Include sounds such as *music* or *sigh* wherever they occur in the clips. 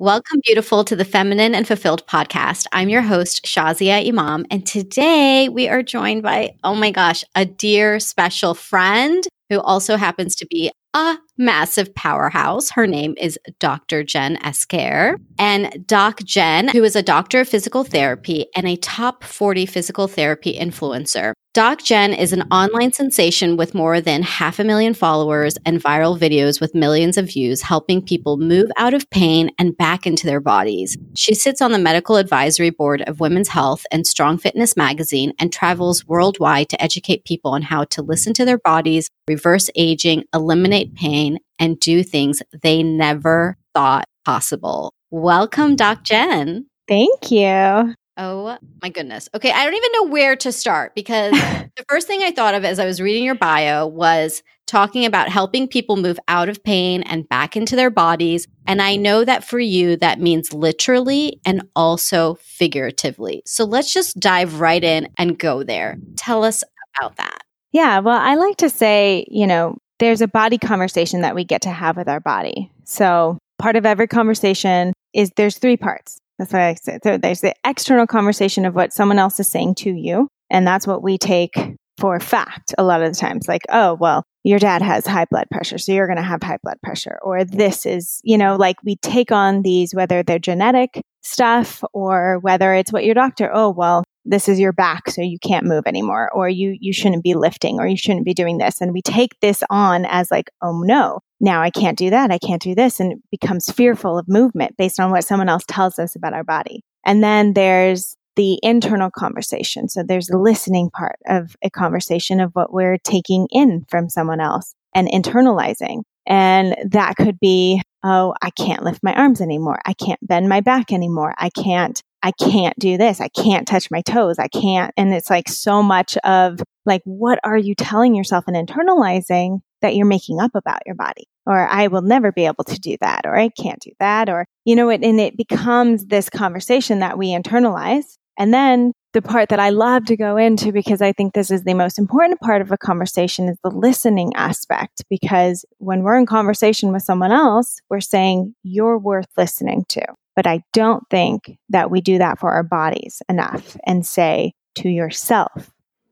Welcome, beautiful, to the Feminine and Fulfilled podcast. I'm your host, Shazia Imam, and today we are joined by, oh my gosh, a dear special friend who also happens to be a massive powerhouse. Her name is Dr. Jen Esquer. And Doc Jen, who is a doctor of physical therapy and a top 40 physical therapy influencer, Doc Jen is an online sensation with more than half a million followers and viral videos with millions of views, helping people move out of pain and back into their bodies. She sits on the medical advisory board of Women's Health and Strong Fitness magazine and travels worldwide to educate people on how to listen to their bodies, reverse aging, eliminate pain, and do things they never thought possible. Welcome, Doc Jen. Thank you. Oh my goodness. Okay, I don't even know where to start because *laughs* the first thing I thought of as I was reading your bio was talking about helping people move out of pain and back into their bodies. And I know that for you, that means literally and also figuratively. So let's just dive right in and go there. Tell us about that. Yeah, well, I like to say, you know, there's a body conversation that we get to have with our body. So part of every conversation is there's three parts. That's what I said. So there's the external conversation of what someone else is saying to you. And that's what we take for fact a lot of the times. Like, oh, well, your dad has high blood pressure, so you're going to have high blood pressure. Or this is, you know, like we take on these, whether they're genetic stuff or whether it's what your doctor, oh, well, this is your back, so you can't move anymore. Or you, you shouldn't be lifting or you shouldn't be doing this. And we take this on as like, oh no, now I can't do that. I can't do this. And it becomes fearful of movement based on what someone else tells us about our body. And then there's the internal conversation. So there's the listening part of a conversation of what we're taking in from someone else and internalizing. And that could be, oh, I can't lift my arms anymore. I can't bend my back anymore. I can't, I can't do this. I can't touch my toes. I can't. And it's like so much of like, what are you telling yourself and internalizing that you're making up about your body? Or I will never be able to do that, or I can't do that, or, you know, it, and it becomes this conversation that we internalize. And then the part that I love to go into because I think this is the most important part of a conversation is the listening aspect. Because when we're in conversation with someone else, we're saying, you're worth listening to. But I don't think that we do that for our bodies enough and say to yourself,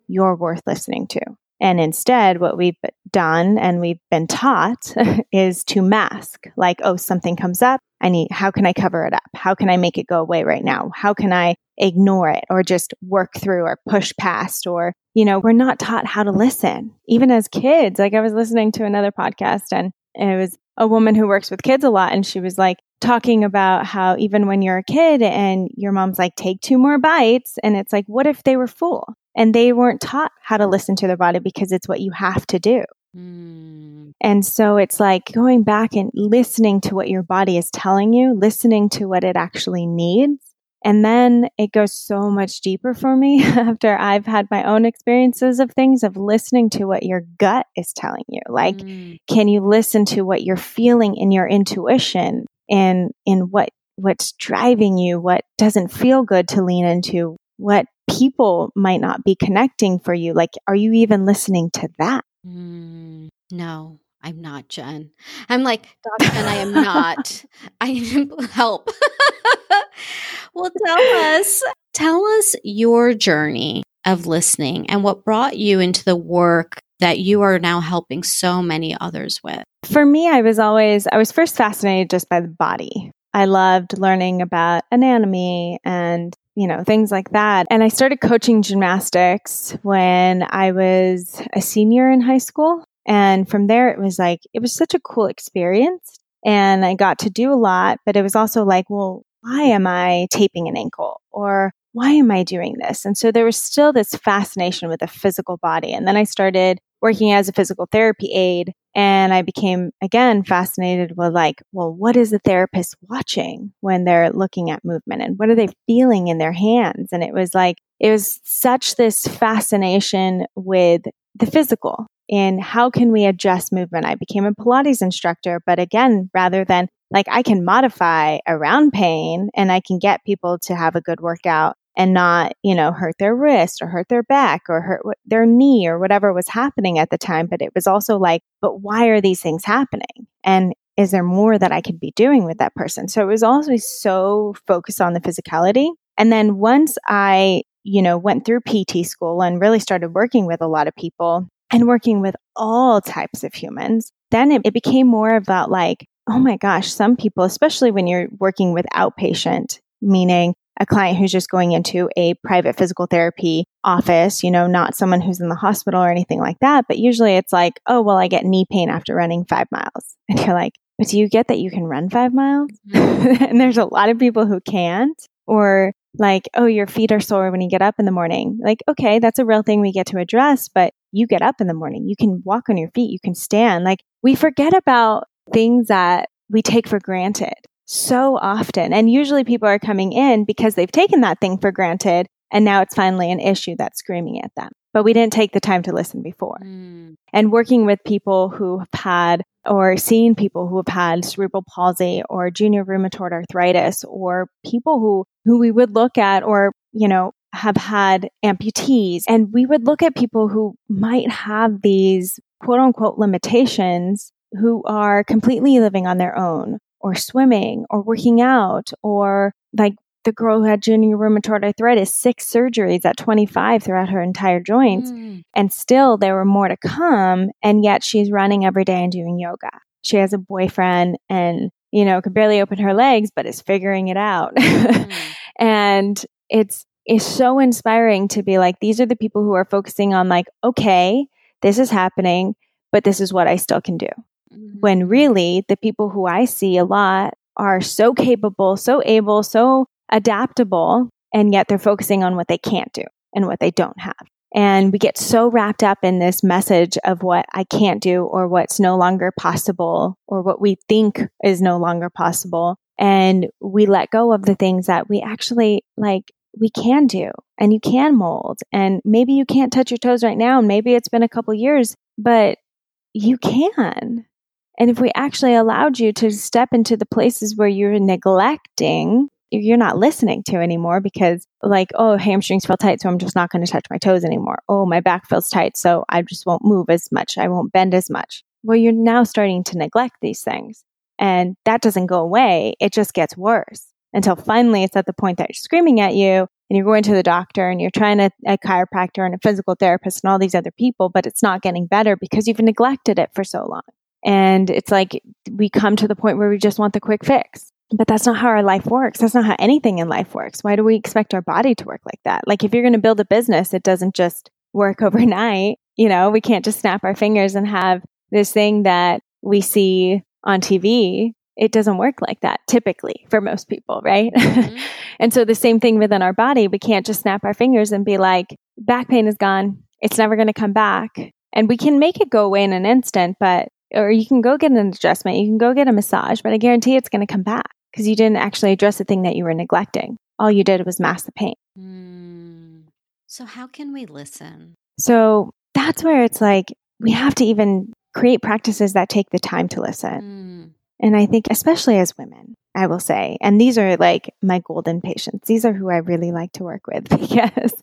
you're worth listening to. And instead, what we've done and we've been taught *laughs* is to mask, like, oh, something comes up. I need, how can I cover it up? How can I make it go away right now? How can I ignore it or just work through or push past? Or, you know, we're not taught how to listen. Even as kids, like I was listening to another podcast and it was a woman who works with kids a lot. And she was like talking about how even when you're a kid and your mom's like, take two more bites. And it's like, what if they were full? and they weren't taught how to listen to their body because it's what you have to do. Mm. And so it's like going back and listening to what your body is telling you, listening to what it actually needs. And then it goes so much deeper for me *laughs* after I've had my own experiences of things of listening to what your gut is telling you. Like, mm. can you listen to what you're feeling in your intuition and in what what's driving you, what doesn't feel good to lean into, what people might not be connecting for you. Like, are you even listening to that? Mm, no, I'm not, Jen. I'm like. Jen, I am not. *laughs* I need *laughs* help. *laughs* well, tell us, tell us your journey of listening and what brought you into the work that you are now helping so many others with. For me, I was always, I was first fascinated just by the body. I loved learning about anatomy and you know, things like that. And I started coaching gymnastics when I was a senior in high school. And from there, it was like, it was such a cool experience. And I got to do a lot, but it was also like, well, why am I taping an ankle? Or why am I doing this? And so there was still this fascination with the physical body. And then I started working as a physical therapy aide and I became again fascinated with like, well, what is the therapist watching when they're looking at movement and what are they feeling in their hands? And it was like, it was such this fascination with the physical and how can we adjust movement? I became a Pilates instructor, but again, rather than like I can modify around pain and I can get people to have a good workout and not, you know, hurt their wrist or hurt their back or hurt their knee or whatever was happening at the time. But it was also like, but why are these things happening? And is there more that I could be doing with that person? So it was always so focused on the physicality. And then once I, you know, went through PT school and really started working with a lot of people and working with all types of humans, then it, it became more about like, oh my gosh, some people, especially when you're working with outpatient, meaning a client who's just going into a private physical therapy office, you know, not someone who's in the hospital or anything like that. But usually it's like, oh, well, I get knee pain after running five miles. *laughs* And you're like, but do you get that you can run five miles? Mm-hmm. *laughs* and there's a lot of people who can't. Or like, oh, your feet are sore when you get up in the morning. Like, okay, that's a real thing we get to address, but you get up in the morning. You can walk on your feet. You can stand. Like, we forget about things that we take for granted so often. And usually people are coming in because they've taken that thing for granted and now it's finally an issue that's screaming at them. But we didn't take the time to listen before. Mm. And working with people who have had or seeing people who have had cerebral palsy or junior rheumatoid arthritis or people who who we would look at or, you know, have had amputees and we would look at people who might have these quote unquote limitations who are completely living on their own or swimming or working out or like the girl who had junior rheumatoid arthritis, six surgeries at 25 throughout her entire joints. Mm. And still there were more to come. And yet she's running every day and doing yoga. She has a boyfriend and, you know, can barely open her legs, but is figuring it out. *laughs* Mm. and it's, it's so inspiring to be like, these are the people who are focusing on like, okay, this is happening, but this is what I still can do. Mm-hmm. When really the people who I see a lot are so capable, so able, so adaptable, and yet they're focusing on what they can't do and what they don't have. And we get so wrapped up in this message of what I can't do or what's no longer possible or what we think is no longer possible. And we let go of the things that we actually like, we can do and you can mold. And maybe you can't touch your toes right now. And maybe it's been a couple years, but you can. And if we actually allowed you to step into the places where you're neglecting, you're not listening to anymore because, like, oh, hamstrings feel tight, so I'm just not going to touch my toes anymore. Oh, my back feels tight, so I just won't move as much. I won't bend as much. Well, you're now starting to neglect these things. And that doesn't go away. It just gets worse until finally it's at the point that you're screaming at you and you're going to the doctor and you're trying to, a chiropractor and a physical therapist and all these other people, but it's not getting better because you've neglected it for so long. And it's like we come to the point where we just want the quick fix. But that's not how our life works. That's not how anything in life works. Why do we expect our body to work like that? Like if you're going to build a business, it doesn't just work *laughs* overnight. You know, we can't just snap our fingers and have this thing that we see on TV. It doesn't work like that typically for most people, right? Mm-hmm. *laughs* and so the same thing within our body. We can't just snap our fingers and be like, back pain is gone. It's never going to come back. And we can make it go away in an instant, but or you can go get an adjustment, you can go get a massage, but I guarantee it's going to come back because you didn't actually address the thing that you were neglecting. All you did was mask the pain. Mm. So, how can we listen? So, that's where it's like we have to even create practices that take the time to listen. Mm. And I think, especially as women, I will say, and these are like my golden patients, these are who I really like to work with *laughs* because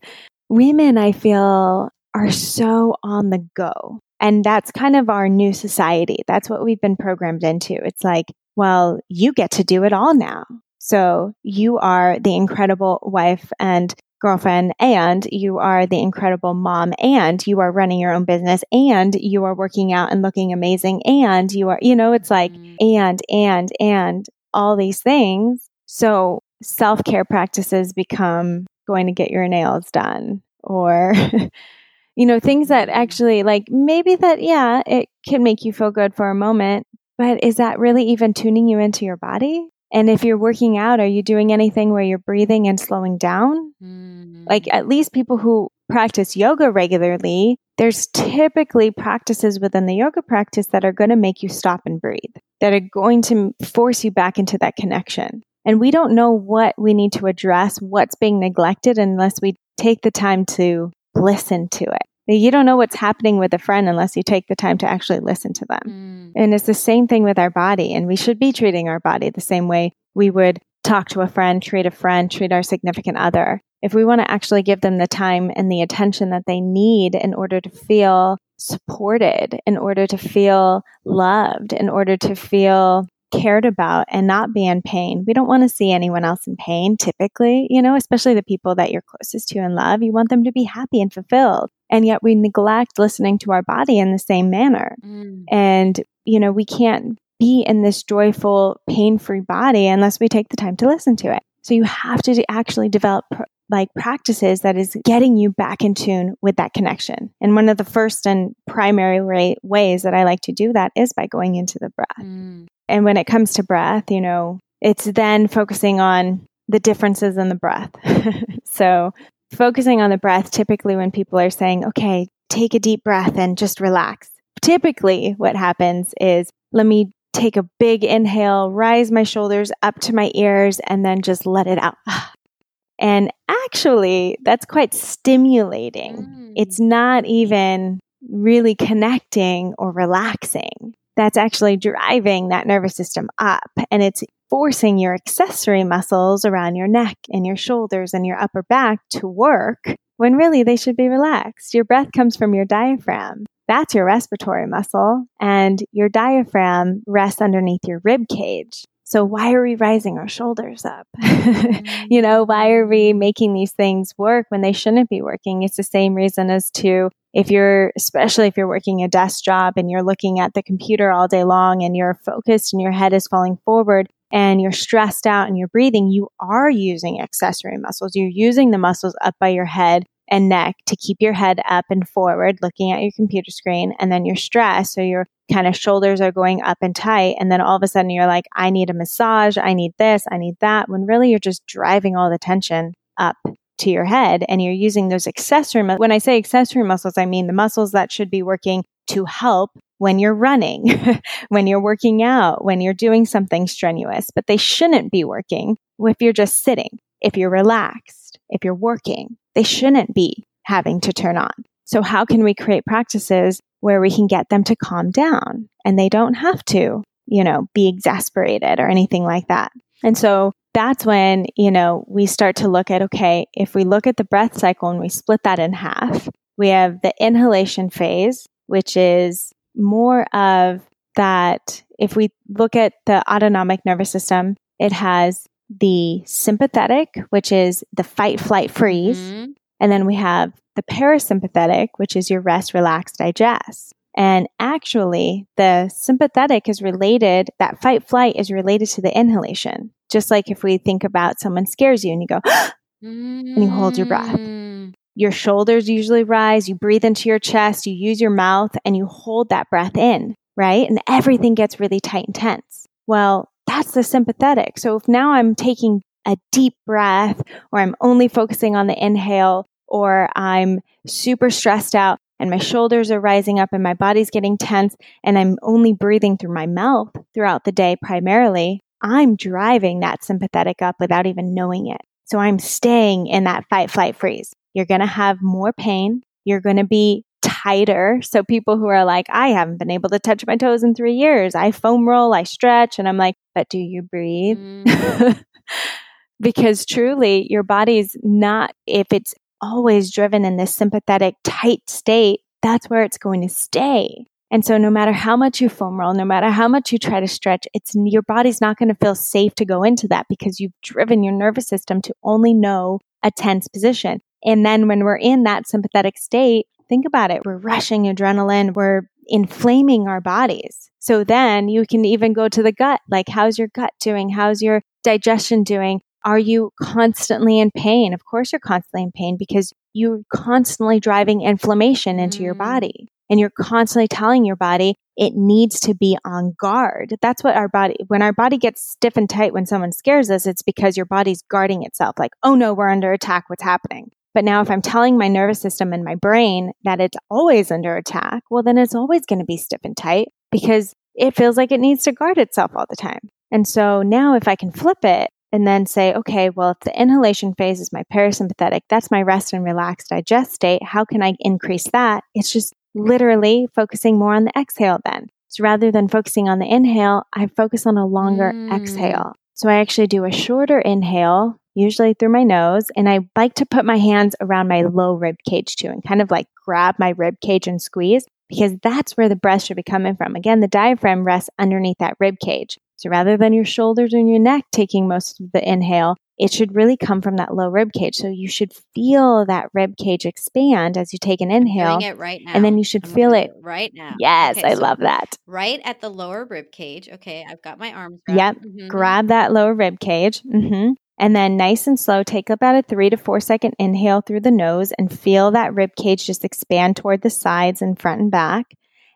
women, I feel, are so on the go. And that's kind of our new society. That's what we've been programmed into. It's like, well, you get to do it all now. So you are the incredible wife and girlfriend and you are the incredible mom and you are running your own business and you are working out and looking amazing and you are, you know, it's like mm. and, and, and all these things. So self care practices become going to get your nails done or *laughs* you know, things that actually like maybe that, yeah, it can make you feel good for a moment, but is that really even tuning you into your body? And if you're working out, are you doing anything where you're breathing and slowing down? Mm. Like at least people who practice yoga regularly, there's typically practices within the yoga practice that are going to make you stop and breathe, that are going to force you back into that connection. And we don't know what we need to address, what's being neglected, unless we take the time to listen to it. You don't know what's happening with a friend unless you take the time to actually listen to them. Mm. And it's the same thing with our body. And we should be treating our body the same way we would talk to a friend, treat a friend, treat our significant other. If we want to actually give them the time and the attention that they need in order to feel supported, in order to feel loved, in order to feel cared about and not be in pain. We don't want to see anyone else in pain typically, you know, especially the people that you're closest to in love. You want them to be happy and fulfilled. And yet we neglect listening to our body in the same manner. Mm. And, you know, we can't be in this joyful, pain free body unless we take the time to listen to it. So you have to actually develop pr- like practices that is getting you back in tune with that connection. And one of the first and primary way- ways that I like to do that is by going into the breath. Mm. And when it comes to breath, you know, it's then focusing on the differences in the breath. *laughs* so focusing on the breath, typically when people are saying, okay, take a deep breath and just relax. Typically what happens is let me take a big inhale, rise my shoulders up to my ears, and then just let it out. *sighs* And actually, that's quite stimulating. Mm. It's not even really connecting or relaxing. That's actually driving that nervous system up and it's forcing your accessory muscles around your neck and your shoulders and your upper back to work when really they should be relaxed. Your breath comes from your diaphragm. That's your respiratory muscle, and your diaphragm rests underneath your rib cage. So why are we rising our shoulders up? *laughs* Mm. you know, why are we making these things work when they shouldn't be working? It's the same reason as to if you're, especially if you're working a desk job and you're looking at the computer all day long and you're focused and your head is falling forward and you're stressed out and you're breathing, you are using accessory muscles. You're using the muscles up by your head and neck to keep your head up and forward looking at your computer screen and then you're stressed so your kind of shoulders are going up and tight and then all of a sudden you're like I need a massage, I need this, I need that when really you're just driving all the tension up to your head and you're using those accessory when I say accessory muscles I mean the muscles that should be working to help when you're running, *laughs* when you're working out, when you're doing something strenuous, but they shouldn't be working if you're just sitting, if you're relaxed, if you're working they shouldn't be having to turn on. So how can we create practices where we can get them to calm down and they don't have to, you know, be exasperated or anything like that. And so that's when, you know, we start to look at, okay, if we look at the breath cycle and we split that in half, we have the inhalation phase, which is more of that. If we look at the autonomic nervous system, it has the sympathetic, which is the fight, flight, freeze. Mm-hmm. And then we have the parasympathetic, which is your rest, relax, digest. And actually, the sympathetic is related, that fight, flight is related to the inhalation. Just like if we think about someone scares you and you go, *gasps* and you hold your breath. Your shoulders usually rise, you breathe into your chest, you use your mouth, and you hold that breath in, right? And everything gets really tight and tense. Well, that's the sympathetic. So if now I'm taking a deep breath or I'm only focusing on the inhale or I'm super stressed out and my shoulders are rising up and my body's getting tense and I'm only breathing through my mouth throughout the day primarily, I'm driving that sympathetic up without even knowing it. So I'm staying in that fight, flight, freeze. You're going to have more pain. You're going to be tighter. So people who are like, I haven't been able to touch my toes in three years. I foam roll, I stretch. And I'm like, but do you breathe? Mm. *laughs* because truly your body's not, if it's always driven in this sympathetic tight state, that's where it's going to stay. And so no matter how much you foam roll, no matter how much you try to stretch, it's your body's not going to feel safe to go into that because you've driven your nervous system to only know a tense position. And then when we're in that sympathetic state, Think about it. We're rushing adrenaline. We're inflaming our bodies. So then you can even go to the gut. Like, how's your gut doing? How's your digestion doing? Are you constantly in pain? Of course, you're constantly in pain because you're constantly driving inflammation into mm. your body. And you're constantly telling your body it needs to be on guard. That's what our body, when our body gets stiff and tight when someone scares us, it's because your body's guarding itself. Like, oh no, we're under attack. What's happening? But now, if I'm telling my nervous system and my brain that it's always under attack, well, then it's always going to be stiff and tight because it feels like it needs to guard itself all the time. And so now, if I can flip it and then say, okay, well, if the inhalation phase is my parasympathetic, that's my rest and relax digest state. How can I increase that? It's just literally focusing more on the exhale then. So rather than focusing on the inhale, I focus on a longer mm. exhale. So I actually do a shorter inhale usually through my nose. And I like to put my hands around my low rib cage too and kind of like grab my rib cage and squeeze. because that's where the breath should be coming from. Again, the diaphragm rests underneath that rib cage. So rather than your shoulders and your neck taking most of the inhale, it should really come from that low rib cage. So you should feel that rib cage expand as you take an inhale. Doing it right now. And then you should I'm feel it. right now. Yes, Okay, I so love that. Right at the lower rib cage. Okay, I've got my arms. Yep. wrapped. Mhm. Grab that lower rib cage. hmm And then nice and slow, take about a three to four second inhale through the nose and feel that rib cage just expand toward the sides and front and back.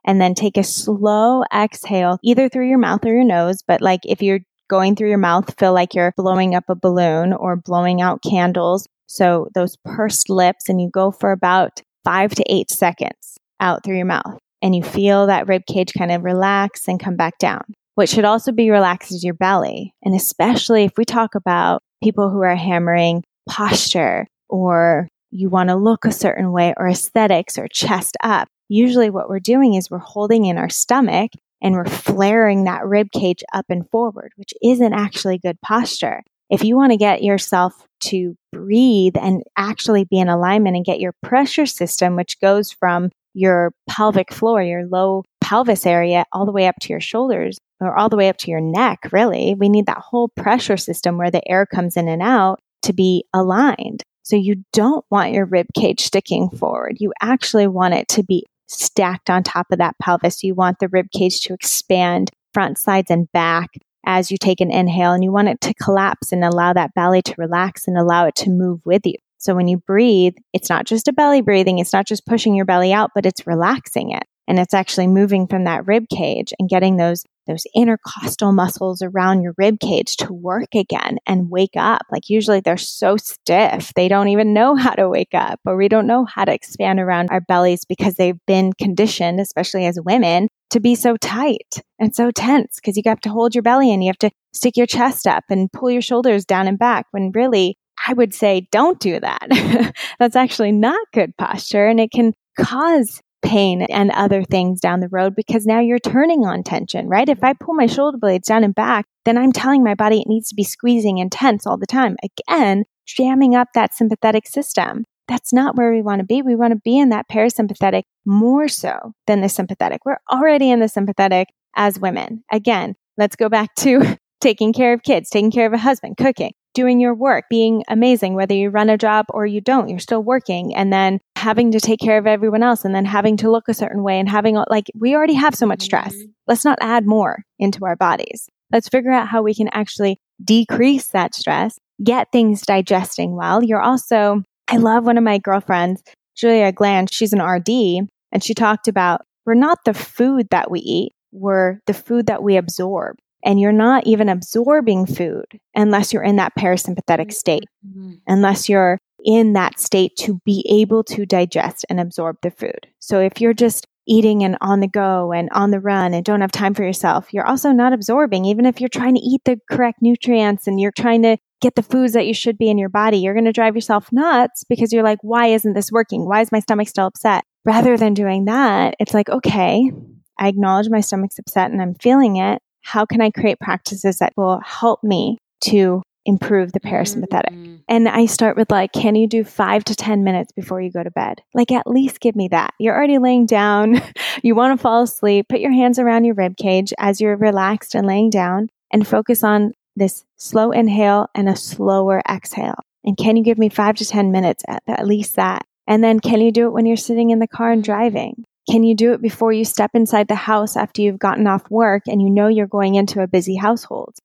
And then take a slow exhale, either through your mouth or your nose. But like if you're going through your mouth, feel like you're blowing up a balloon or blowing out candles. So those pursed lips, and you go for about five to eight seconds out through your mouth. And you feel that rib cage kind of relax and come back down. What should also be relaxed is your belly. And especially if we talk about people who are hammering posture or you want to look a certain way or aesthetics or chest up, usually what we're doing is we're holding in our stomach and we're flaring that rib cage up and forward, which isn't actually good posture. If you want to get yourself to breathe and actually be in alignment and get your pressure system, which goes from your pelvic floor, your low pelvis area, all the way up to your shoulders or all the way up to your neck, really, we need that whole pressure system where the air comes in and out to be aligned. So you don't want your rib cage sticking forward. You actually want it to be stacked on top of that pelvis. You want the rib cage to expand front, sides, and back as you take an inhale, and you want it to collapse and allow that belly to relax and allow it to move with you. So when you breathe, it's not just a belly breathing, it's not just pushing your belly out, but it's relaxing it. And it's actually moving from that rib cage and getting those those intercostal muscles around your rib cage to work again and wake up. Like usually they're so stiff, they don't even know *laughs* how to wake up, or we don't know how to expand around our bellies because they've been conditioned, especially as women, to be so tight and so tense because you have to hold your belly and you have to stick your chest up and pull your shoulders down and back when really I would say don't do that. *laughs* That's actually not good posture and it can cause pain and other things down the road because now you're turning on tension, right? If I pull my shoulder blades down and back, then I'm telling my body it needs to be squeezing and tense all the time. Again, jamming up that sympathetic system. That's not where we want to be. We want to be in that parasympathetic more so than the sympathetic. We're already in the sympathetic as women. Again, let's go back to *laughs* taking care of kids, taking care of a husband, cooking, doing your work, being amazing, whether you run a job or you don't, you're still working, and then having to take care of everyone else, and then having to look a certain way, and having like, we already have so much stress. Mhm. Let's not add more into our bodies. Let's figure out how we can actually decrease that stress, get things digesting well. You're also, I love one of my girlfriends, Julia Gland, she's an RD, and she talked about we're not the food that we eat, we're the food that we absorb. And you're not even absorbing food unless you're in that parasympathetic state, Mhm. unless you're in that state to be able to digest and absorb the food. So if you're just eating and on the go and on the run and don't have time for yourself, you're also not absorbing. Even if you're trying to eat the correct nutrients and you're trying to get the foods that you should be in your body, you're going to drive yourself nuts because you're like, why isn't this working? Why is my stomach still upset? Rather than doing that, it's like, okay, I acknowledge my stomach's upset and I'm feeling it. How can I create practices that will help me to improve the parasympathetic? Mhm. And I start with like, can you do five to 10 minutes before you go to bed? Like, at least give me that. You're already laying down. *laughs* you want to fall asleep. Put your hands around your rib cage as you're relaxed and laying down and focus on this slow inhale and a slower exhale. And can you give me five to 10 minutes at, at least that? And then can you do it when you're sitting in the car and driving? Can you do it before you step inside the house after you've gotten off work and you know you're going into a busy household?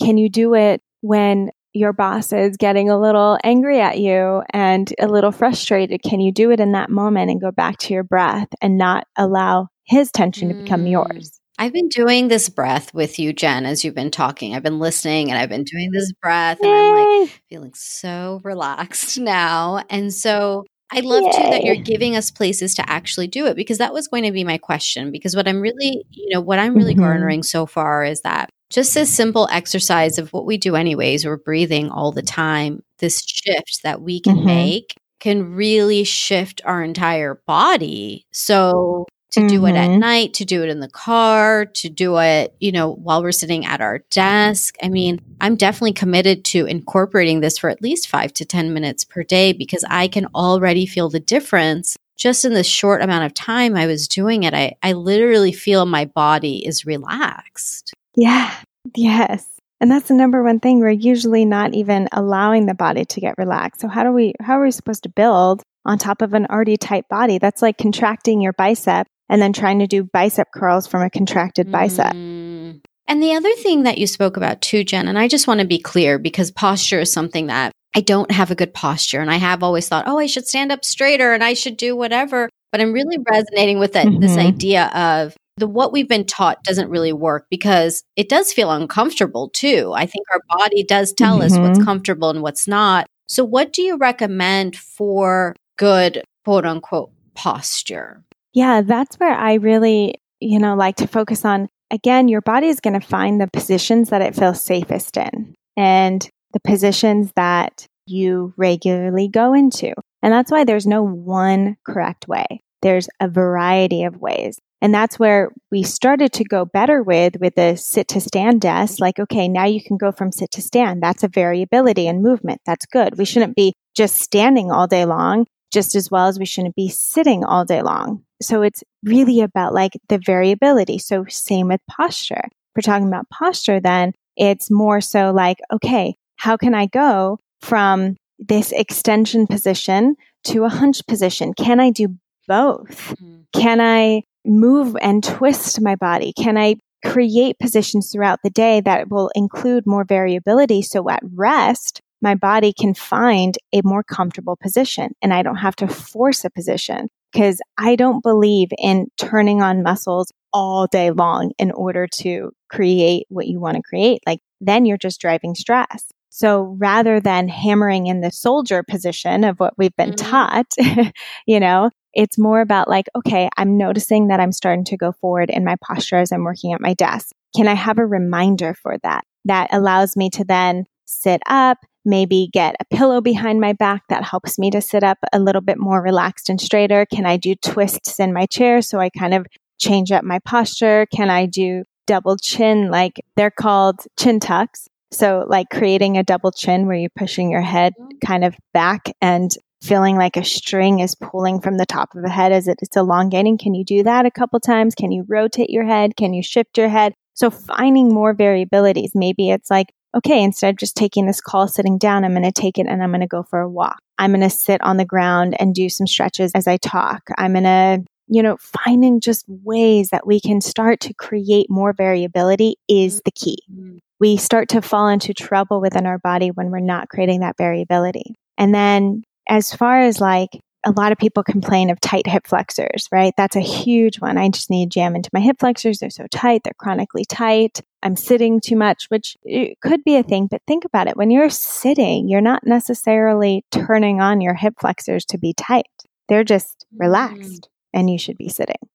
Can you do it when your boss is getting a little angry at you and a little frustrated? Can you do it in that moment and go back to your breath and not allow his tension to become Mm. yours? I've been doing this breath with you, Jen, as you've been talking. I've been listening and I've been doing this breath, and I'm like feeling so relaxed *laughs* now. And so I love too that you're giving us places to actually do it because that was going to be my question. Because what I'm really, you know, what I'm really Mhm. garnering so far is that just this simple exercise of what we do anyways, we're breathing all the time, this shift that we can Mhm. make can really shift our entire body. So to do it at Mhm. night, to do it in the car, to do it, you know, while we're sitting at our desk. I mean, I'm definitely committed to incorporating this for at least five to 10 minutes per day because I can already feel the difference just in the short amount of time I was doing it, I, I literally feel my body is relaxed. Yeah. Yes. And that's the number one thing. We're usually not even allowing the body to get relaxed. So how do we how are we supposed to build on top of an already tight body? That's like contracting your bicep and then trying to do bicep curls from a contracted bicep. Mm. And the other thing that you spoke about too, Jen, and I just want to be clear because posture is something that I don't have a good posture. And I have always thought, oh, I should stand up straighter and I should do whatever. But I'm really resonating with that, mm-hmm. this idea of the what we've been taught doesn't really work because it does feel uncomfortable too. I think our body does tell mm-hmm. us what's mm-hmm. comfortable and what's not. So, what do you recommend for good quote unquote posture? Yeah, that's where I really, you know, like to focus on. Again, your body is going to find the positions that it feels safest in and the positions that you regularly go into. And that's why there's no one correct way. There's a variety of ways. And that's where we started to go better with, with the sit to stand desk. Like, okay, now you can go from sit to stand. That's a variability in movement. That's good. We shouldn't be just standing all day long, just as well as we shouldn't be sitting all day long. So it's really about like the variability. So same with posture. If we're talking about posture, then it's more so like, okay, how can I go from this extension position to a hunch position? Can I do both? Mm. Can I move and twist my body? Can I create positions throughout the day that will include more variability so at rest, my body can find a more comfortable position and I don't have to force a position because I don't believe in turning on muscles all day long in order to create what you want to create. Like then you're just driving stress. So rather than hammering in the soldier position of what we've been mm-hmm. taught, *laughs* you know, it's more about like, okay, I'm noticing that I'm starting to go forward in my posture as I'm working at my desk. Can I have a reminder for that? That allows me to then sit up, maybe get a pillow behind my back that helps me to sit up a little bit more relaxed and straighter. Can I do twists in my chair so I kind of change up my posture? Can I do double chin? Like they're called chin tucks. So like creating a double chin where you're pushing your head mm-hmm. kind of back and feeling like a string is pulling from the top of the head as it's elongating. Can you do that a couple times? Can you rotate your head? Can you shift your head? So finding more variabilities. Maybe it's like, okay, instead of just taking this call sitting down, I'm going to take it and I'm going to go for a walk. I'm going to sit on the ground and do some stretches as I talk. I'm going to, you know, finding just ways that we can start to create more variability is the key. Mm-hmm. We start to fall into trouble within our body when we're not creating that variability. And then as far as like a lot of people complain of tight hip flexors, right? That's a huge one. I just need to jam into my hip flexors. They're so tight. They're chronically tight. I'm sitting too much, which could be a thing, but think about it. When you're sitting, you're not necessarily turning on your hip flexors to be tight. They're just relaxed mm. and you should be sitting.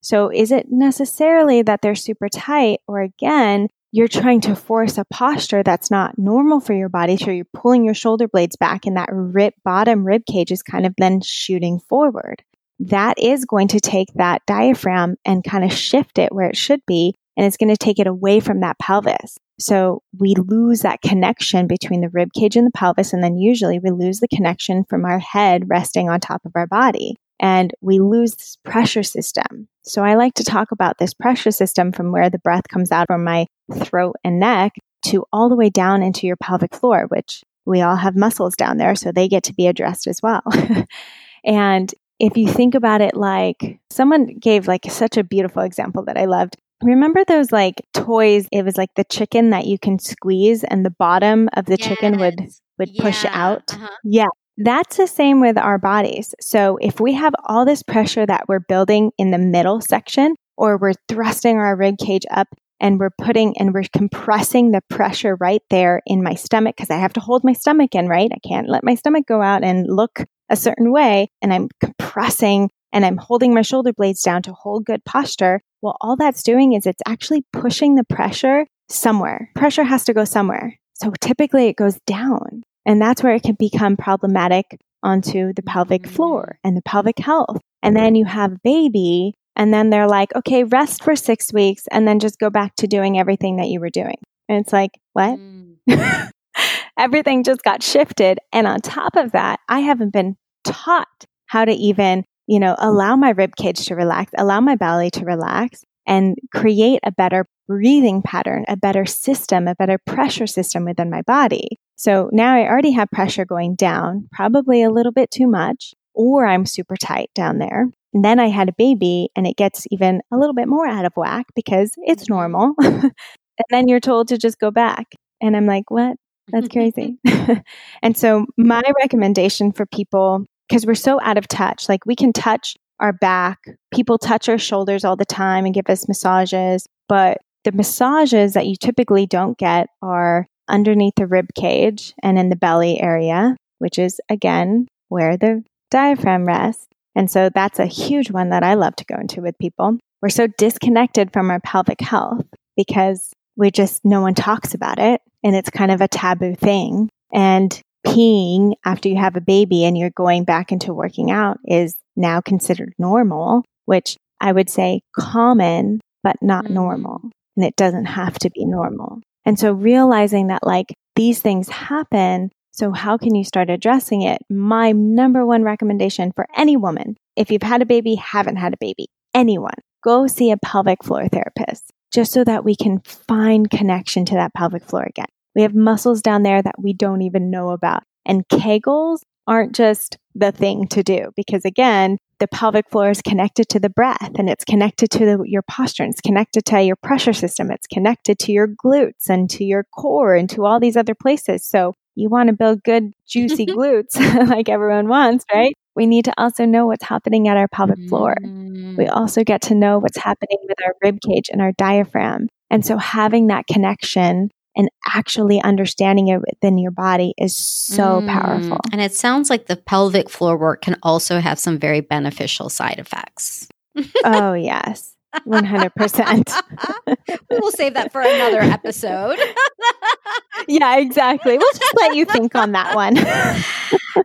So is it necessarily that they're super tight or again, you're trying to force a posture that's not normal for your body. So you're pulling your shoulder blades back and that rib, bottom rib cage is kind of then shooting forward. That is going to take that diaphragm and kind of shift it where it should be. And it's going to take it away from that pelvis. So we lose that connection between the rib cage and the pelvis. And then usually we lose the connection from our head resting on top of our body and we lose this pressure system. So I like to talk about this pressure system from where the breath comes out from my throat and neck to all the way down into your pelvic floor, which we all have muscles down there, so they get to be addressed as well. *laughs* and if you think about it like someone gave like such a beautiful example that I loved. Remember those like toys? It was like the chicken that you can squeeze and the bottom of the yes. chicken would would yeah. push out. Uh-huh. Yeah. That's the same with our bodies. So if we have all this pressure that we're building in the middle section, or we're thrusting our rib cage up and we're putting and we're compressing the pressure right there in my stomach because I have to hold my stomach in, right? I can't let my stomach go out and look a certain way. And I'm compressing and I'm holding my shoulder blades down to hold good posture. Well, all that's doing is it's actually pushing the pressure somewhere. Pressure has to go somewhere. So typically it goes down. And that's where it can become problematic onto the pelvic floor and the pelvic health. And then you have a baby, and then they're like, okay, rest for six weeks, and then just go back to doing everything that you were doing. And it's like, what? Mm. *laughs* everything just got shifted. And on top of that, I haven't been taught how to even you know, allow my rib cage to relax, allow my belly to relax and create a better breathing pattern, a better system, a better pressure system within my body. So now I already have pressure going down, probably a little bit too much, or I'm super tight down there. And then I had a baby and it gets even a little bit more out of whack because it's mm-hmm. normal. *laughs* and then you're told to just go back. And I'm like, what? That's *laughs* crazy. *laughs* and so my recommendation for people, because we're so out of touch, like we can touch our back. People touch our shoulders all the time and give us massages, but the massages that you typically don't get are underneath the rib cage and in the belly area, which is again where the diaphragm rests. And so that's a huge one that I love to go into with people. We're so disconnected from our pelvic health because we just, no one talks about it and it's kind of a taboo thing. And peeing after you have a baby and you're going back into working out is now considered normal, which I would say common, but not mm. normal. And it doesn't have to be normal. And so realizing that like these things happen. So how can you start addressing it? My number one recommendation for any woman, if you've had a baby, haven't had a baby, anyone, go see a pelvic floor therapist just so that we can find connection to that pelvic floor again. We have muscles down there that we don't even know about. And Kegels aren't just the thing to do because again, the pelvic floor is connected to the breath and it's connected to the, your posture and it's connected to your pressure system. It's connected to your glutes and to your core and to all these other places. So you want to build good, juicy glutes *laughs* like everyone wants, right? We need to also know what's happening at our pelvic floor. We mm. also get to know what's happening with our rib cage and our diaphragm. And so having that connection and actually understanding it within your body is so mm. powerful. And it sounds like the pelvic floor work can also have some very beneficial side effects. *laughs* oh, yes. 100%. *laughs* we will save that for another episode. *laughs* yeah, exactly. We'll just let you think on that one.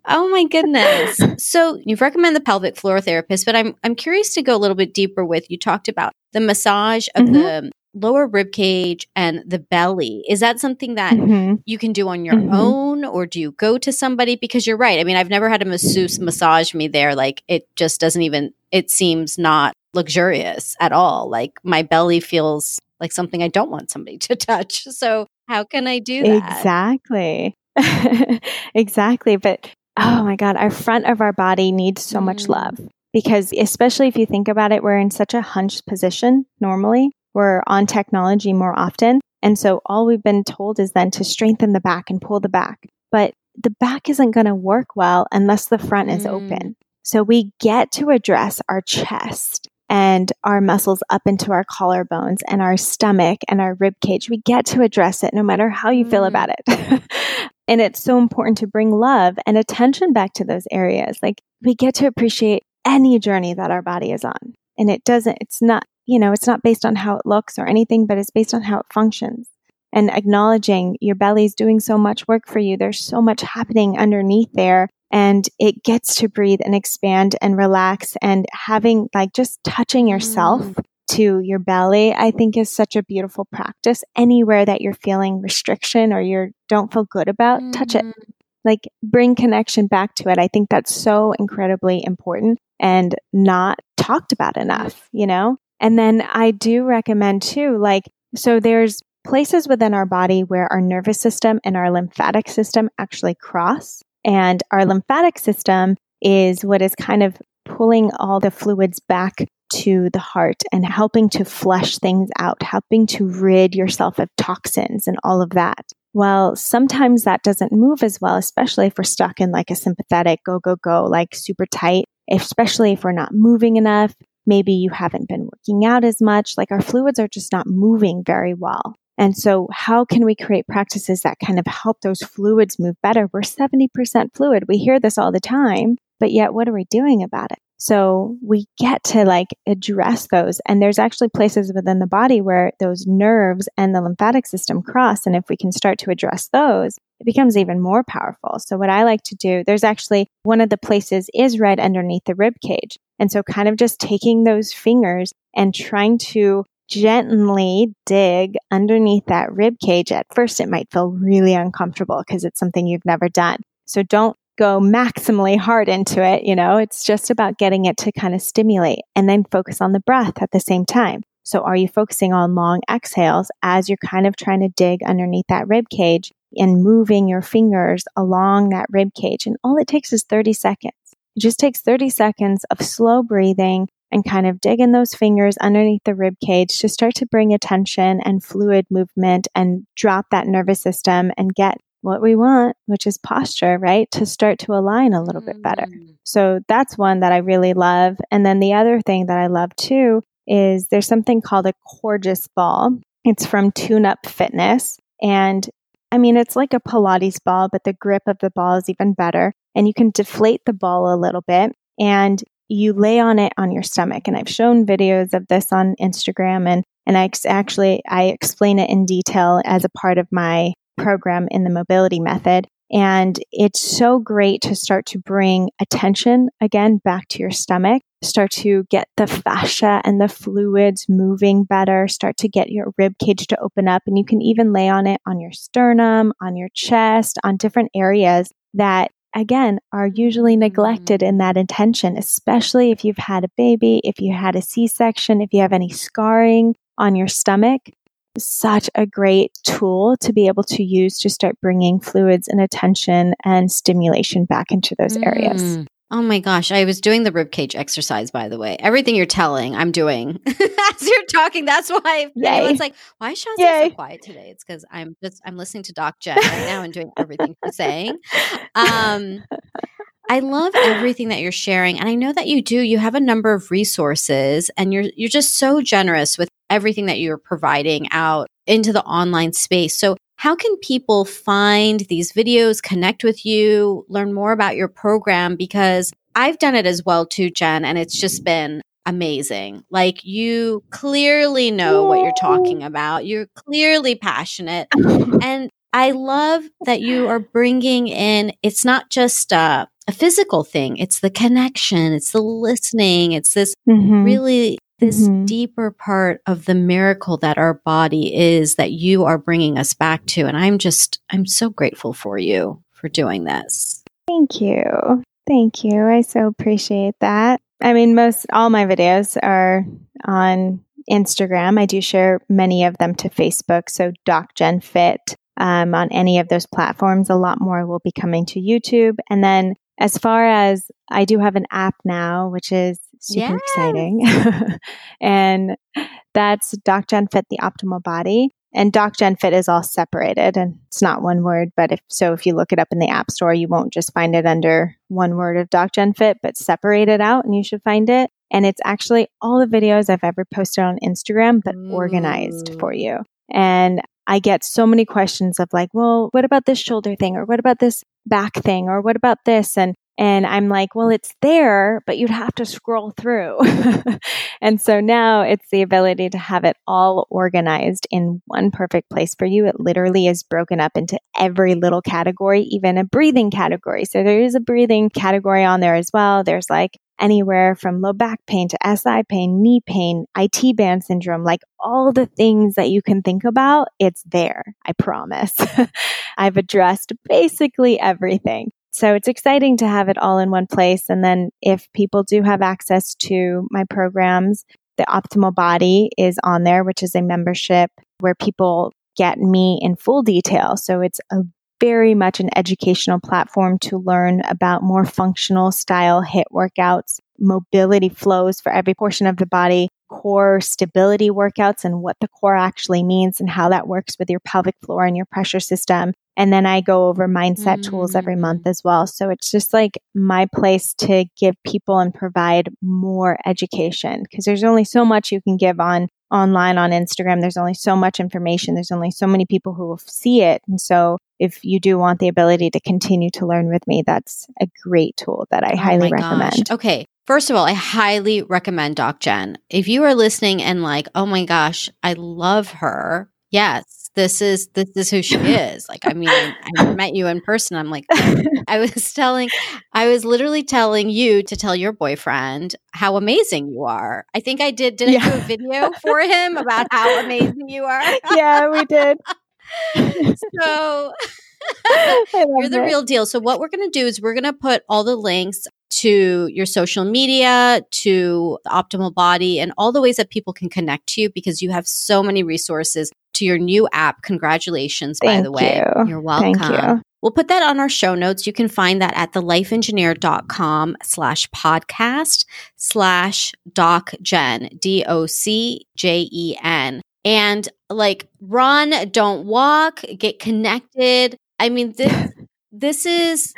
oh my goodness. So, you've recommended the pelvic floor therapist, but I'm I'm curious to go a little bit deeper with you talked about the massage of mm-hmm. the lower rib cage and the belly. Is that something that mm-hmm. you can do on your mm-hmm. own or do you go to somebody? Because you're right. I mean i've never had a masseuse massage me there. Like it just doesn't even it seems not luxurious at all. Like my belly feels like something i don't want somebody *laughs* to touch. So how can i do that? Exactly. *laughs* Exactly. But oh my god our front of our body needs so mm. much love because especially if you think about it we're in such a hunched position normally we're on technology more often. And so all we've been told is then to strengthen the back and pull the back. But the back isn't going to work well unless the front is mm. open. So we get to address our chest and our muscles up into our collarbones and our stomach and our rib cage. We get to address it no matter how you mm. feel about it. *laughs* and it's so important to bring love and attention back to those areas. Like we get to appreciate any journey that our body is on. And it doesn't, it's not you know, it's not based on how it looks or anything, but it's based on how it functions. And acknowledging your belly's doing so much work for you. There's so much happening underneath there. And it gets to breathe and expand and relax. And having like just touching yourself mm. to your belly, I think is such a beautiful practice. Anywhere that you're feeling restriction or you don't feel good about, mm. touch it. Mm-hmm. Like bring connection back to it. I think that's so incredibly important and not talked about enough, you know? And then I do recommend too, like, so there's places within our body where our nervous system and our lymphatic system actually cross. And our lymphatic system is what is kind of pulling all the fluids back to the heart and helping to flush things out, helping to rid yourself of toxins and all of that. Well, sometimes that doesn't move as well, especially if we're stuck in like a sympathetic go, go, go, like super tight, especially if we're not moving enough, Maybe you haven't been working out as much. Like our fluids are just not moving very well. And so, how can we create practices that kind of help those fluids move better? We're 70% fluid. We hear this all the time, but yet what are we doing about it? So, we get to like address those. And there's actually places within the body where those nerves and the lymphatic system cross. And if we can start to address those, it becomes even more powerful. So, what I like to do, there's actually one of the places is right underneath the rib cage. And so, kind of just taking those fingers and trying to gently dig underneath that rib cage. At first, it might feel really uncomfortable because it's something you've never done. So, don't go maximally hard into it. You know, it's just about getting it to kind of stimulate and then focus on the breath at the same time. So are you focusing on long exhales as you're kind of trying to dig underneath that rib cage and moving your fingers along that rib cage? And all it takes is 30 seconds. It just takes 30 seconds of slow breathing and kind of digging those fingers underneath the rib cage to start to bring attention and fluid movement and drop that nervous system and get what we want, which is posture, right? To start to align a little bit better. Mm. So that's one that I really love. And then the other thing that I love too is there's something called a Coregeous ball. It's from Tune Up Fitness. And I mean, it's like a Pilates ball, but the grip of the ball is even better. And you can deflate the ball a little bit and you lay on it on your stomach. And I've shown videos of this on Instagram and and I actually I explain it in detail as a part of my program in the mobility method. And it's so great to start to bring attention again back to your stomach, start to get the fascia and the fluids moving better, start to get your rib cage to open up. And you can even lay on it on your sternum, on your chest, on different areas that again are usually neglected mm-hmm. in that intention, especially if you've had a baby, if you had a C section, if you have any scarring on your stomach such a great tool to be able to use to start bringing fluids and attention and stimulation back into those mm. areas. Oh my gosh, I was doing the ribcage exercise, by the way. Everything you're telling, I'm doing *laughs* as you're talking. That's why anyone's like, why is Shazia so quiet today? It's because I'm just I'm listening to Doc Jen right now and doing everything she's saying. Um, I love everything that you're sharing. And I know that you do. You have a number of resources and you're you're just so generous with everything that you're providing out into the online space. So, how can people find these videos, connect with you, learn more about your program? Because I've done it as well too, Jen, and it's just been amazing. Like you clearly know what you're talking about. You're clearly passionate. *laughs* and I love that you are bringing in, it's not just a, a physical thing, it's the connection, it's the listening, it's this mm-hmm. really this mm-hmm. deeper part of the miracle that our body is that you are bringing us back to. And I'm just, I'm so grateful for you for doing this. Thank you. Thank you. I so appreciate that. I mean, most all my videos are on Instagram. I do share many of them to Facebook. So Doc Jen Fit um, on any of those platforms. A lot more will be coming to YouTube. And then as far as I do have an app now, which is super yes. exciting. *laughs* and that's Doc Jen Fit, the optimal body. And Doc Jen Fit is all separated and it's not one word, but if so, if you look it up in the App Store, you won't just find it under one word of Doc Jen Fit, but separate it out and you should find it. And it's actually all the videos I've ever posted on Instagram, but Ooh. organized for you. And I get so many questions of like, well, what about this shoulder thing? Or what about this back thing? Or what about this? And and I'm like, well, it's there, but you'd have to scroll through. *laughs* and so now it's the ability to have it all organized in one perfect place for you. It literally is broken up into every little category, even a breathing category. So there is a breathing category on there as well. There's like anywhere from low back pain to SI pain, knee pain, IT band syndrome, like all the things that you can think about, it's there. I promise. *laughs* I've addressed basically everything. So it's exciting to have it all in one place. And then if people do have access to my programs, the Optimal Body is on there, which is a membership where people get me in full detail. So it's a very much an educational platform to learn about more functional style HIIT workouts, mobility flows for every portion of the body, core stability workouts and what the core actually means and how that works with your pelvic floor and your pressure system. And then I go over mindset mm. tools every month mm. as well. So it's just like my place to give people and provide more education because there's only so much you can give on online on Instagram. There's only so much information. There's only so many people who will see it. And so if you do want the ability to continue to learn with me, that's a great tool that I oh highly recommend. Gosh. Okay. First of all, I highly recommend Doc Jen. If you are listening and like, oh my gosh, I love her. Yes, this is this is who she *laughs* is. Like, I mean, I, I met you in person. I'm like, *laughs* I was telling, I was literally telling you to tell your boyfriend how amazing you are. I think I did. Did I yeah. do a video for him about how amazing you are? *laughs* yeah, we did. so you're the it. real deal. So what we're going to do is we're going to put all the links to your social media, to the optimal body, and all the ways that people can connect to you because you have so many resources to your new app. Congratulations, Thank by the way. You. You're welcome. Thank you. We'll put that on our show notes. You can find that at thelifeengineer.com slash podcast slash docjen, D O C J E N. And like run, don't walk, get connected. I mean, this, *laughs* this is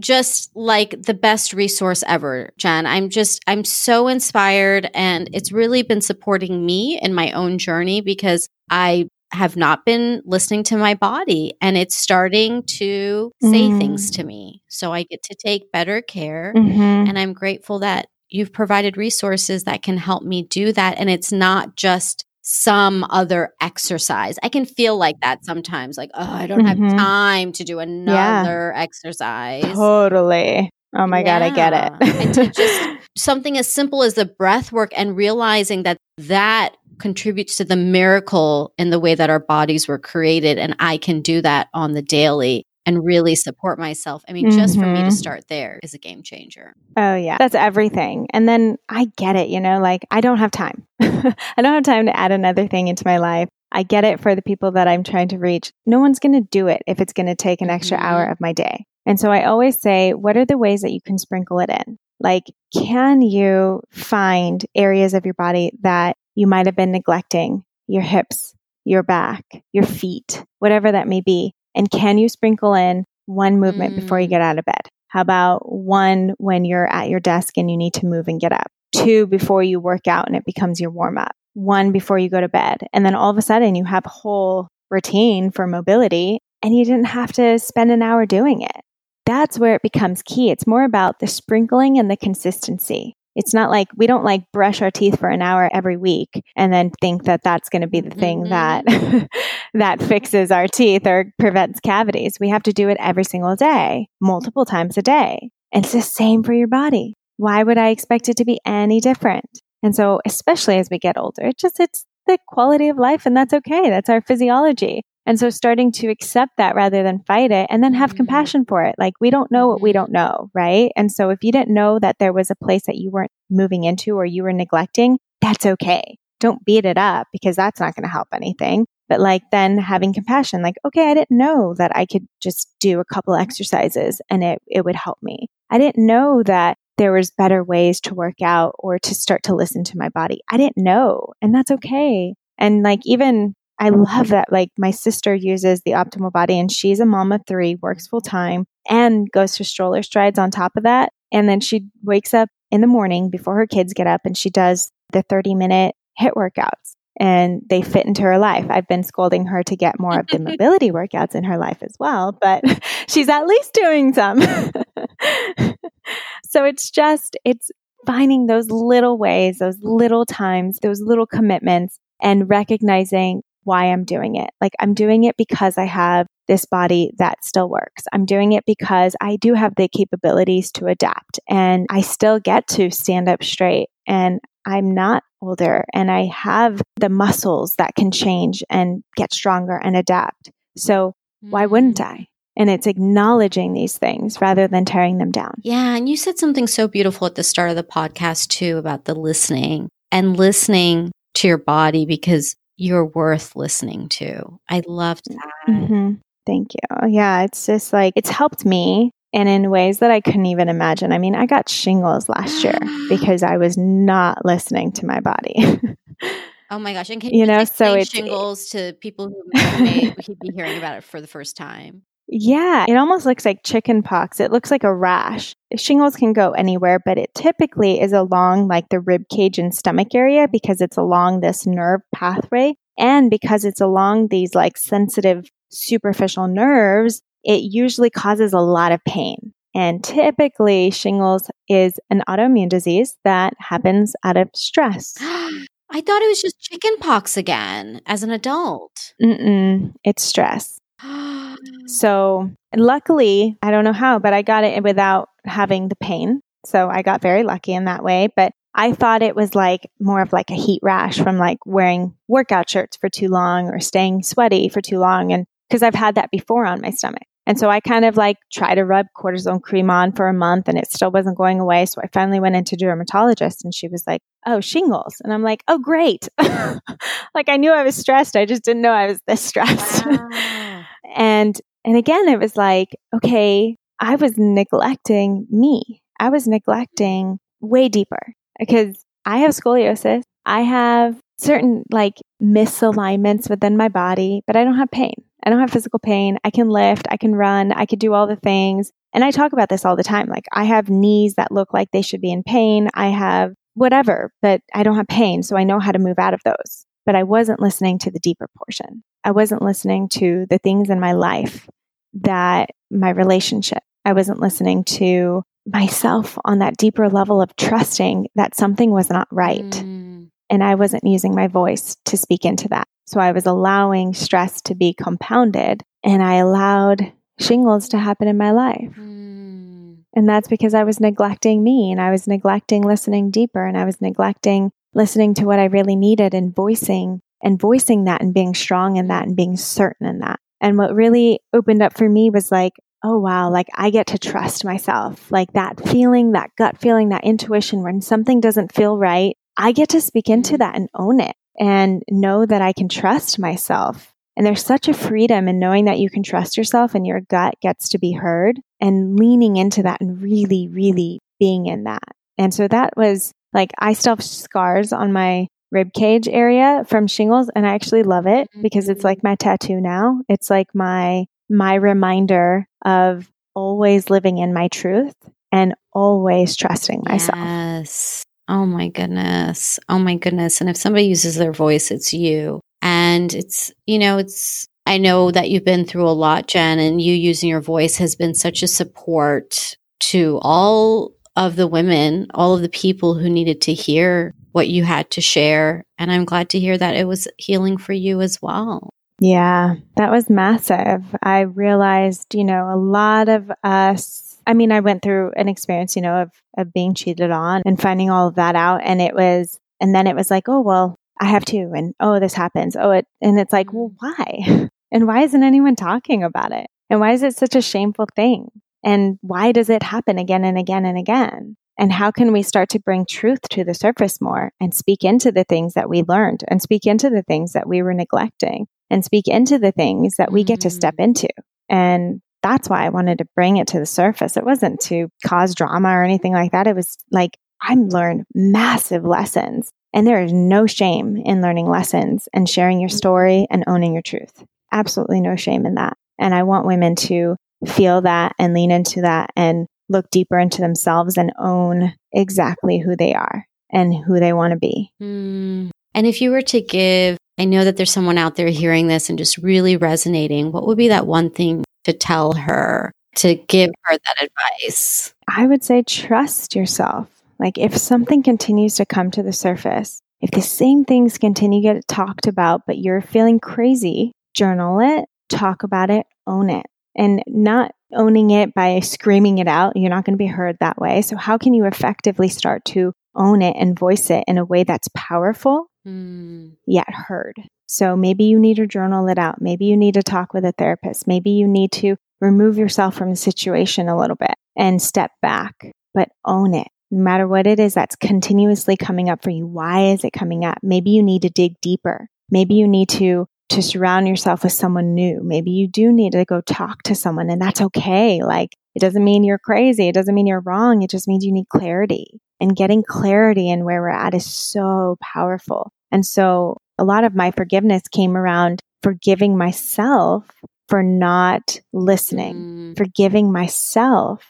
just like the best resource ever, Jen. I'm just, I'm so inspired and it's really been supporting me in my own journey because I have not been listening to my body and it's starting to say mm. things to me. So I get to take better care. Mm-hmm. And I'm grateful that you've provided resources that can help me do that. And it's not just some other exercise. I can feel like that sometimes, like, oh, I don't mm-hmm. have time to do another yeah. exercise. Totally. Oh my yeah. God, I get it. and to just *laughs* something as simple as the breath work and realizing that that contributes to the miracle in the way that our bodies were created. And I can do that on the daily and really support myself. I mean, mm-hmm. just for me to mm-hmm. start there is a game changer. Oh, yeah. That's everything. And then I get it, you know, like I don't have time. *laughs* I don't have time to add another thing into my life. I get it for the people that I'm trying to reach. No one's going to do it if it's going to take an extra mm-hmm. hour of my day. And so I always say, what are the ways that you can sprinkle it in? Like, can you find areas of your body that you might have been neglecting your hips, your back, your feet, whatever that may be. And can you sprinkle in one movement mm. before you get mm. out of bed? How about one when you're at your desk and you need to move and get up? Two before you work out and it becomes your warm up. One before you go to bed. And then all of a sudden you have a whole routine for mobility and you didn't have to spend an hour doing it. That's where it becomes key. It's more about the sprinkling and the consistency. It's not like we don't like brush our teeth for an hour every week and then think that that's going to be the thing mm-hmm. that *laughs* that fixes our teeth or prevents cavities. We have to do it every single day, multiple times a day. And it's the same for your body. Why would I expect it to be any different? And so, especially as we get older, it just it's the quality of life and that's okay. That's our physiology. And so starting to accept that rather than fight it and then have mm-hmm. compassion for it. Like we don't know what we don't know, right? And so if you didn't know that there was a place that you weren't moving into or you were neglecting, that's okay. Don't beat it up because that's not going to help anything. But like then having compassion, like, okay, I didn't know that I could just do a couple exercises and it, it would help me. I didn't know that there was better ways to work out or to start to listen to my body. I didn't know. And that's okay. And like even I love that. Like my sister uses the optimal body and she's a mom of three, works full time and goes to stroller strides on top of that. And then she wakes up in the morning before her kids get up and she does the 30 minute HIIT workouts and they fit into her life. I've been scolding her to get more of the *laughs* mobility workouts in her life as well, but *laughs* she's at least doing some. *laughs* so it's just, it's finding those little ways, those little times, those little commitments and recognizing why I'm doing it. Like I'm doing it because I have this body that still works. I'm doing it because I do have the capabilities to adapt and I still get to stand up straight and I'm not older and I have the muscles that can change and get stronger and adapt. So why wouldn't mm. I? And it's acknowledging these things rather than tearing them down. Yeah. And you said something so beautiful at the start of the podcast, too, about the listening and listening to your body because you're worth listening to. I loved that. Mm-hmm. Thank you. Yeah, it's just like it's helped me and in ways that I couldn't even imagine. I mean, I got shingles last year *gasps* because I was not listening to my body. *laughs* oh my gosh! And can you, you know, so it's shingles to people who *laughs* may, may be hearing about it for the first time. Yeah, it almost looks like chicken pox. It looks like a rash. Shingles can go anywhere, but it typically is along like the rib cage and stomach area because it's along this nerve pathway. And because it's along these like sensitive superficial nerves, it usually causes a lot of pain. And typically, shingles is an autoimmune disease that happens out of stress. *gasps* I thought it was just chicken pox again as an adult. Mm-mm, it's stress. *gasps* *gasps* so luckily, I don't know how, but I got it without having the pain. So I got very lucky in that way. But I thought it was like more of like a heat rash from like wearing workout shirts for too long or staying sweaty for too long. And because I've had that before on my stomach. And so I kind of like tried to rub cortisone cream on for a month and it still wasn't going away. So I finally went into dermatologist and she was like, Oh, shingles. And I'm like, Oh, great. *laughs* like I knew I was stressed. I just didn't know I was this stressed. Wow. And, and again, it was like, okay, I was neglecting me. I was neglecting way deeper because I have scoliosis. I have certain like misalignments within my body, but I don't have pain. I don't have physical pain. I can lift, I can run, I could do all the things. And I talk about this all the time. Like I have knees that look like they should be in pain. I have whatever, but I don't have pain. So I know how to move out of those. But I wasn't listening to the deeper portion. I wasn't listening to the things in my life that my relationship. I wasn't listening to myself on that deeper level of trusting that something was not right. Mm. And I wasn't using my voice to speak into that. So I was allowing stress to be compounded and I allowed shingles to happen in my life. Mm. And that's because I was neglecting me and I was neglecting listening deeper and I was neglecting listening to what I really needed and voicing and voicing that and being strong in that and being certain in that. And what really opened up for me was like, oh wow, like I get to trust myself. Like that feeling, that gut feeling, that intuition when something doesn't feel right, I get to speak into mm. that and own it and know that I can trust myself. And there's such a freedom in knowing that you can trust yourself and your gut gets to be heard and leaning into that and really, really being in that. And so that was like, I still have scars on my rib cage area from shingles and I actually love it because it's mm-hmm. like my tattoo now. It's like my, my reminder of always living in my truth and always trusting myself. Yes. Oh my goodness. Oh my goodness. And if somebody uses their voice, it's you. And it's, you know, it's, I know that you've been through a lot, Jen, and you using your voice has been such a support to all of the women, all of the people who needed to hear what you had to share. And I'm glad to hear that it was healing for you as well. Yeah, that was massive. I realized, you know, a lot of us I mean, I went through an experience, you know, of, of being cheated on and finding all of that out. And it was, and then it was like, oh, well, I have to. And oh, this happens. Oh, it, and it's like, well, mm-hmm. why? *laughs* And why isn't anyone talking about it? And why is it such a shameful thing? And why does it happen again and again and again? And how can we start to bring truth to the surface more and speak into the things that we learned and speak into the things that we were neglecting and speak into the things that we get to step mm. into? And that's why I wanted to bring it to the surface. It wasn't to cause drama or anything like that. It was like I learned massive lessons. And there is no shame in learning lessons and sharing your story and owning your truth. Absolutely no shame in that. And I want women to feel that and lean into that and look deeper into themselves and own exactly who they are and who they want to be. Mm. And if you were to give, I know that there's someone out there hearing this and just really resonating, what would be that one thing to tell her to give her that advice? I would say trust yourself. Like if something continues to come to the surface, if the same things continue to get talked about, but you're feeling crazy, journal it, talk about it, own it. And not owning it by screaming it out, you're not going to be heard that way. So, how can you effectively start to own it and voice it in a way that's powerful mm. yet heard? So maybe you need to journal it out. Maybe you need to talk with a therapist. Maybe you need to remove yourself from the situation a little bit and step back, but own it. No matter what it is that's continuously coming up for you, why is it coming up? Maybe you need to dig deeper. Maybe you need to to surround yourself with someone new. Maybe you do need to go talk to someone and that's okay. Like it doesn't mean you're crazy. It doesn't mean you're wrong. It just means you need clarity. And getting clarity in where we're at is so powerful. And so a lot of my forgiveness came around forgiving myself for not listening, mm. forgiving myself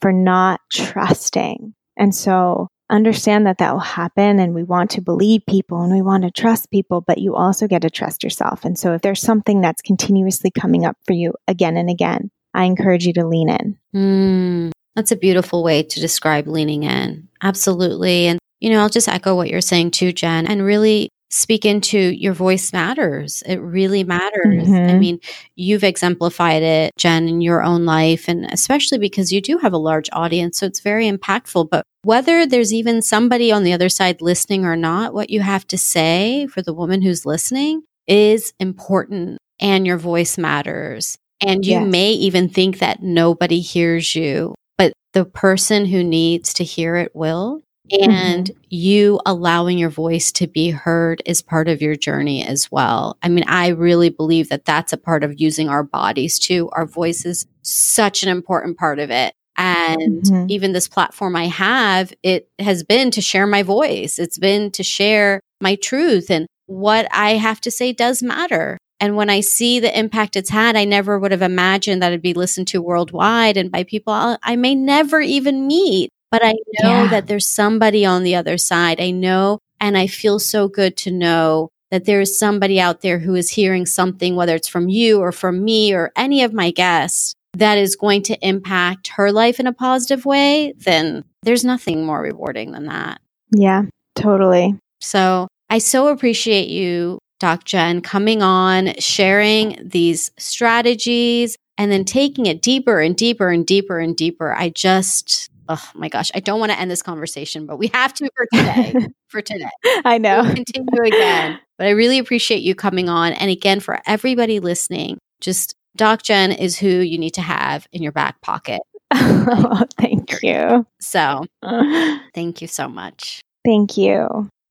for not trusting. And so understand that that will happen and we want to believe people and we want to trust people, but you also get to trust yourself. And so if there's something that's continuously coming up for you again and again, I encourage you to lean in. Mm, that's a beautiful way to describe leaning in. Absolutely. And, you know, I'll just echo what you're saying too, Jen, and really speak into your voice matters. It really matters. I Mhm. mean, you've exemplified it, Jen, in your own life, and especially because you do have a large audience. So it's very impactful. But whether there's even somebody on the other side listening or not, what you have to say for the woman who's listening is important and your voice matters. And you Yes. may even think that nobody hears you, but the person who needs to hear it will. And you allowing your voice to be heard is part of your journey as well. I mean, I really believe that that's a part of using our bodies too. Our voice is such an important part of it. And Mhm. even this platform I have, it has been to share my voice. It's been to share my truth and what I have to say does matter. And when I see the impact it's had, I never would have imagined that it'd be listened to worldwide and by people I may never even meet. But I know Yeah. that there's somebody on the other side. I know, and I feel so good to know that there is somebody out there who is hearing something, whether it's from you or from me or any of my guests, that is going to impact her life in a positive way. Then there's nothing more rewarding than that. Yeah, totally. So I so appreciate you, Doc Jen, coming on, sharing these strategies, and then taking it deeper and deeper and deeper and deeper. I just, oh my gosh, I don't want to end this conversation, but we have to for today. *laughs* for today. I know. We'll continue again. But I really appreciate you coming on. And again, for everybody listening, just Doc Jen is who you need to have in your back pocket. *laughs* oh, thank you. So *laughs* thank you so much. Thank you.